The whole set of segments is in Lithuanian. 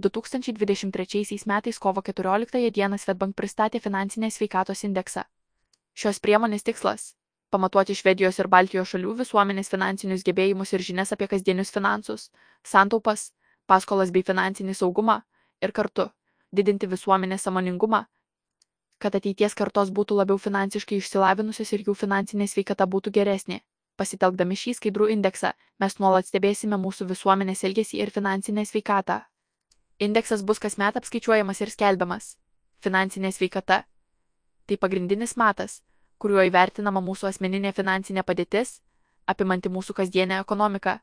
2023 metais kovo 14 dieną Svetbank pristatė finansinės sveikatos indeksą. Šios priemonės tikslas - pamatuoti Švedijos ir Baltijos šalių visuomenės finansinius gebėjimus ir žinias apie kasdienius finansus, santaupas, paskolas bei finansinį saugumą ir kartu didinti visuomenės samoningumą, kad ateities kartos būtų labiau finansiškai išsilavinusios ir jų finansinė sveikata būtų geresnė. Pasitelkdami šį skaidrų indeksą, mes nuolat stebėsime mūsų visuomenės elgesį ir finansinę sveikatą. Indeksas bus kasmet apskaičiuojamas ir skelbiamas. Finansinė sveikata - tai pagrindinis matas, kuriuo įvertinama mūsų asmeninė finansinė padėtis, apimanti mūsų kasdienę ekonomiką,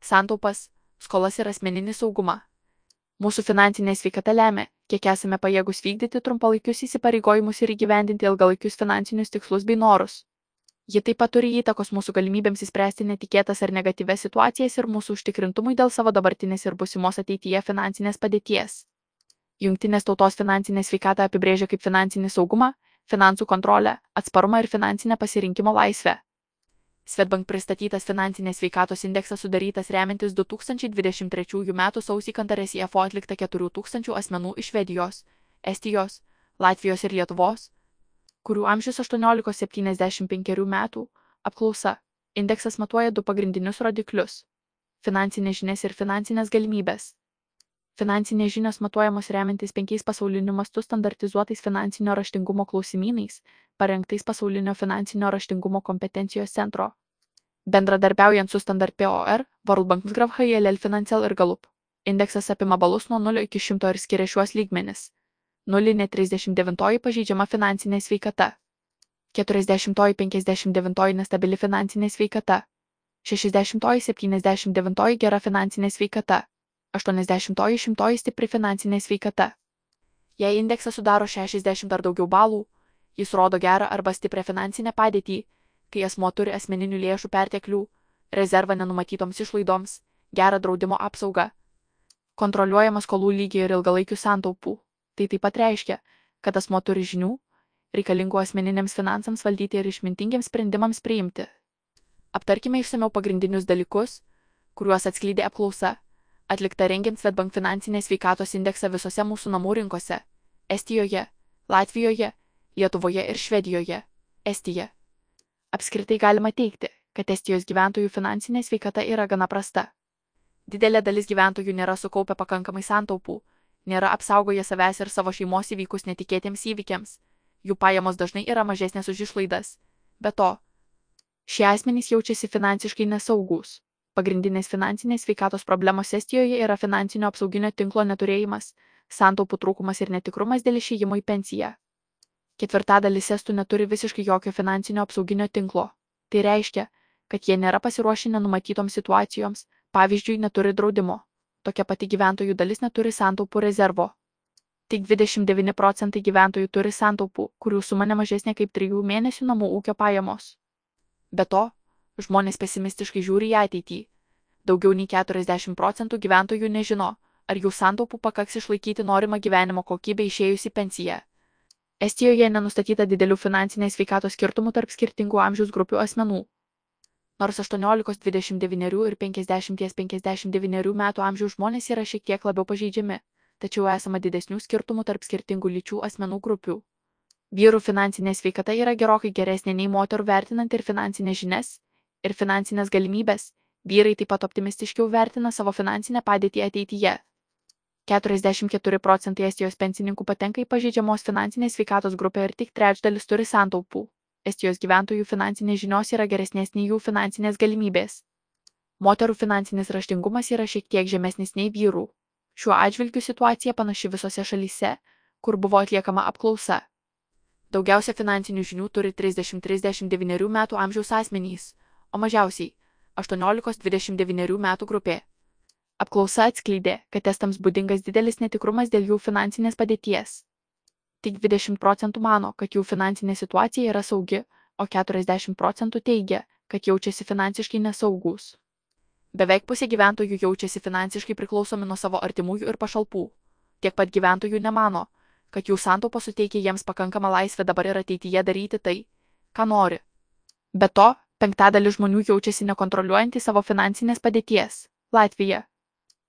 santaupas, skolas ir asmeninį saugumą. Mūsų finansinė sveikata lemia, kiek esame pajėgus vykdyti trumpalaikius įsipareigojimus ir įgyvendinti ilgalaikius finansinius tikslus bei norus. Ji taip pat turi įtakos mūsų galimybėms įspręsti netikėtas ar negatyves situacijas ir mūsų užtikrintumui dėl savo dabartinės ir busimos ateityje finansinės padėties. Jungtinės tautos finansinė sveikata apibrėžia kaip finansinį saugumą, finansų kontrolę, atsparumą ir finansinę pasirinkimo laisvę. Svetbank pristatytas finansinės sveikatos indeksas sudarytas remiantis 2023 m. sausį kantarės IFO atlikta 4000 asmenų iš Švedijos, Estijos, Latvijos ir Lietuvos, kurių amžius 18-75 metų, apklausa. Indeksas matuoja du pagrindinius rodiklius - finansinės žinias ir finansinės galimybės. Finansinės žinios matuojamos remiantis penkiais pasauliniu mastu standartizuotais finansinio raštingumo klausimynais, parengtais pasaulinio finansinio raštingumo kompetencijos centro. Bendradarbiaujant su Standard POR, World Bank Graph HLL Financial ir Galup. Indeksas apima balus nuo 0 iki 100 ir skiria šiuos lygmenis nulinė 39 pažeidžiama finansinė sveikata, 40-59 nestabili finansinė sveikata, 60-79 gera finansinė sveikata, 80-100 stipri finansinė sveikata. Jei indeksas sudaro 60 ar daugiau balų, jis rodo gerą arba stiprią finansinę padėtį, kai asmo turi asmeninių lėšų perteklių, rezervą nenumatytoms išlaidoms, gerą draudimo apsaugą, kontroliuojamą skolų lygį ir ilgalaikių santaupų. Tai taip pat reiškia, kad asmo turi žinių, reikalingų asmeniniams finansams valdyti ir išmintingiams sprendimams priimti. Aptarkime išsameu pagrindinius dalykus, kuriuos atskleidė apklausa, atlikta rengiant Svetbank finansinės veikatos indeksą visose mūsų namų rinkose - Estijoje, Latvijoje, Lietuvoje ir Švedijoje. Estija. Apskritai galima teikti, kad Estijos gyventojų finansinė sveikata yra gana prasta. Didelė dalis gyventojų nėra sukaupę pakankamai santaupų, nėra apsaugoję savęs ir savo šeimos įvykus netikėtiems įvykiams. Jų pajamos dažnai yra mažesnės už išlaidas. Be to, šie asmenys jaučiasi finansiškai nesaugus. Pagrindinės finansinės sveikatos problemos Estijoje yra finansinio apsauginio tinklo neturėjimas, santaupų trūkumas ir netikrumas dėl išėjimo į pensiją. Ketvirtadalis estų neturi visiškai jokio finansinio apsauginio tinklo. Tai reiškia, kad jie nėra pasiruošę nenumatytoms situacijoms, pavyzdžiui, neturi draudimo tokia pati gyventojų dalis neturi santaupų rezervo. Tik 29 procentai gyventojų turi santaupų, kurių suma nemažesnė kaip 3 mėnesių namų ūkio pajamos. Be to, žmonės pesimistiškai žiūri į ateitį. Daugiau nei 40 procentų gyventojų nežino, ar jų santaupų pakaks išlaikyti norimą gyvenimo kokybę išėjus į pensiją. Estijoje nenustatyta didelių finansinės veikatos skirtumų tarp skirtingų amžiaus grupių asmenų nors 18, 29 ir 50-59 metų amžiaus žmonės yra šiek tiek labiau pažeidžiami, tačiau esama didesnių skirtumų tarp skirtingų lyčių asmenų grupių. Vyrų finansinė sveikata yra gerokai geresnė nei moterų vertinant ir finansinės žinias, ir finansinės galimybės, vyrai taip pat optimistiškiau vertina savo finansinę padėtį ateityje. 44 procentai Estijos pensininkų patenka į pažeidžiamos finansinės sveikatos grupę ir tik trečdalis turi santaupų. Estijos gyventojų finansinės žinios yra geresnės nei jų finansinės galimybės. Moterų finansinis raštingumas yra šiek tiek žemesnis nei vyrų. Šiuo atžvilgiu situacija panaši visose šalyse, kur buvo atliekama apklausa. Daugiausia finansinių žinių turi 30-39 metų amžiaus asmenys, o mažiausiai 18-29 metų grupė. Apklausa atskleidė, kad testams būdingas didelis netikrumas dėl jų finansinės padėties tik 20 procentų mano, kad jų finansinė situacija yra saugi, o 40 procentų teigia, kad jaučiasi finansiškai nesaugus. Beveik pusė gyventojų jaučiasi finansiškai priklausomi nuo savo artimųjų ir pašalpų. Tiek pat gyventojų nemano, kad jų santaupa suteikia jiems pakankamą laisvę dabar ir ateityje daryti tai, ką nori. Be to, penktadalis žmonių jaučiasi nekontroliuojantys savo finansinės padėties. Latvija.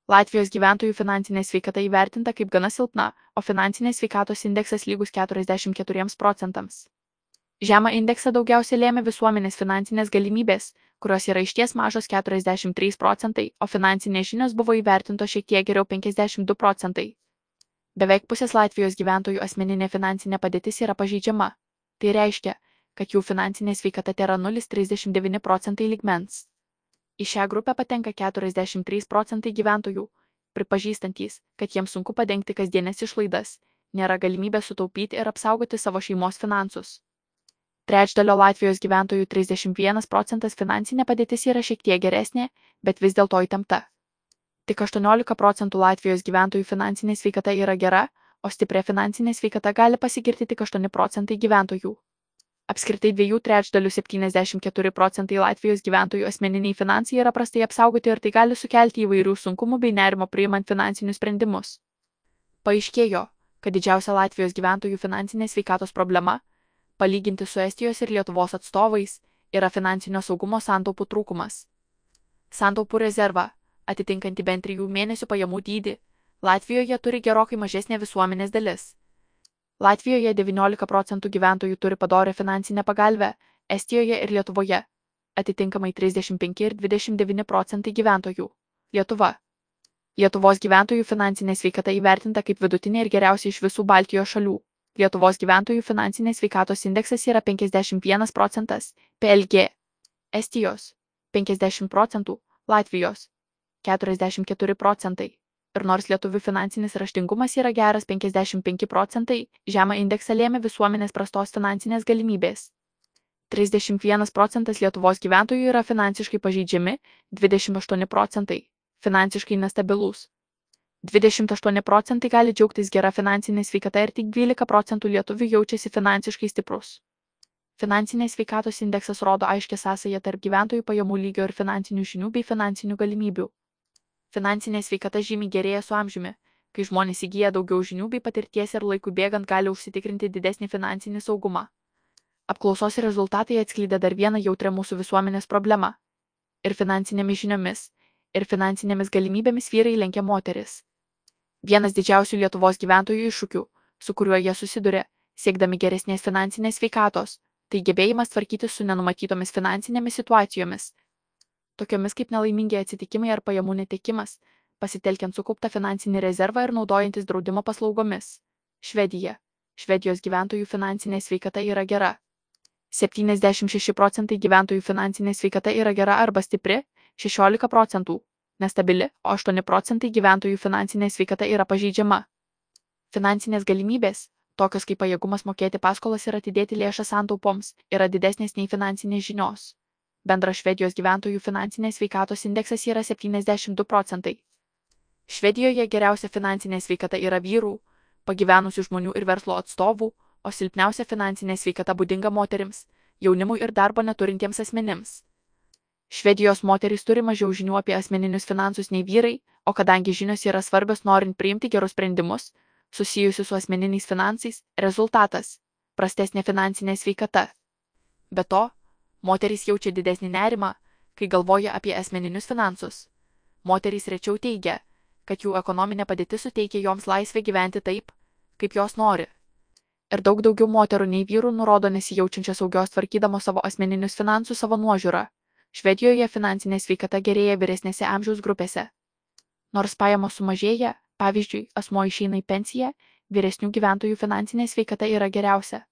Latvijos gyventojų finansinė sveikata įvertinta kaip gana silpna, o finansinės sveikatos indeksas lygus 44 procentams. Žemą indeksą daugiausiai lėmė visuomenės finansinės galimybės, kurios yra išties mažos 43 procentai, o finansinės žinios buvo įvertintos šiek tiek geriau 52 procentai. Beveik pusės Latvijos gyventojų asmeninė finansinė padėtis yra pažeidžiama. Tai reiškia, kad jų finansinė sveikata tėra 0,39 procentai ligmens. Į šią grupę patenka 43 procentai gyventojų, pripažįstantys, kad jiems sunku padengti kasdienės išlaidas, nėra galimybė sutaupyti ir apsaugoti savo šeimos finansus. Trečdalio Latvijos gyventojų 31 procentas finansinė padėtis yra šiek tiek geresnė, bet vis dėlto įtempta. Tik 18 procentų Latvijos gyventojų finansinė sveikata yra gera, o stipria finansinė sveikata gali pasigirti tik 8 procentai gyventojų. Apskritai dviejų trečdalių 74 procentai Latvijos gyventojų asmeniniai finansai yra prastai apsaugoti ir tai gali sukelti įvairių sunkumų bei nerimo priimant finansinius sprendimus. Paaiškėjo, kad didžiausia Latvijos gyventojų finansinės sveikatos problema, palyginti su Estijos ir Lietuvos atstovais, yra finansinio saugumo santaupų trūkumas. Santaupų rezerva, atitinkanti bent trijų mėnesių pajamų dydį, Latvijoje turi gerokai mažesnė visuomenės dalis Latvijoje 19 procentų gyventojų turi padorę finansinę pagalbę, Estijoje ir Lietuvoje atitinkamai 35 ir 29 procentai gyventojų. Lietuva. Lietuvos gyventojų finansinė sveikata įvertinta kaip vidutinė ir geriausia iš visų Baltijos šalių. Lietuvos gyventojų finansinės sveikatos indeksas yra 51 procentas, PLG. Estijos 50 procentų, Latvijos 44 procentai ir nors lietuvių finansinis raštingumas yra geras 55 procentai, žemą indeksą lėmė visuomenės prastos finansinės galimybės. 31 procentas Lietuvos gyventojų yra finansiškai pažeidžiami, 28 procentai - finansiškai nestabilūs. 28 procentai gali džiaugtis gera finansinė sveikata ir tik 12 procentų lietuvių jaučiasi finansiškai stiprus. Finansinės sveikatos indeksas rodo aiškę sąsąją tarp gyventojų pajamų lygio ir finansinių žinių bei finansinių galimybių. Finansinė sveikata žymiai gerėja su amžiumi, kai žmonės įgyja daugiau žinių bei patirties ir laikui bėgant gali užsitikrinti didesnį finansinį saugumą. Apklausos rezultatai atskleidė dar vieną jautrę mūsų visuomenės problemą. Ir finansinėmis žiniomis, ir finansinėmis galimybėmis vyrai lenkia moteris. Vienas didžiausių Lietuvos gyventojų iššūkių, su kuriuo jie susiduria, siekdami geresnės finansinės sveikatos, tai gebėjimas tvarkyti su nenumatytomis finansinėmis situacijomis, tokiomis kaip nelaimingi atsitikimai ar pajamų netekimas, pasitelkiant sukauptą finansinį rezervą ir naudojantis draudimo paslaugomis. Švedija. Švedijos gyventojų finansinė sveikata yra gera. 76 procentai gyventojų finansinė sveikata yra gera arba stipri, 16 procentų nestabili, o 8 procentai gyventojų finansinė sveikata yra pažeidžiama. Finansinės galimybės, tokios kaip pajėgumas mokėti paskolas ir atidėti lėšas santaupoms, yra didesnės nei finansinės žinios. Bendras Švedijos gyventojų finansinės sveikatos indeksas yra 72 procentai. Švedijoje geriausia finansinė sveikata yra vyrų, pagyvenusių žmonių ir verslo atstovų, o silpniausia finansinė sveikata būdinga moterims, jaunimui ir darbo neturintiems asmenims. Švedijos moterys turi mažiau žinių apie asmeninius finansus nei vyrai, o kadangi žinios yra svarbios norint priimti gerus sprendimus, susijusius su asmeniniais finansais, rezultatas - prastesnė finansinė sveikata. Be to, Moterys jaučia didesnį nerimą, kai galvoja apie asmeninius finansus. Moterys rečiau teigia, kad jų ekonominė padėtis suteikia joms laisvę gyventi taip, kaip jos nori. Ir daug daugiau moterų nei vyrų nurodo nesijaučiančią saugios tvarkydamos savo asmeninius finansus savo nuožiūrą. Švedijoje finansinė sveikata gerėja vyresnėse amžiaus grupėse. Nors pajamos sumažėja, pavyzdžiui, asmo išeina į pensiją, vyresnių gyventojų finansinė sveikata yra geriausia.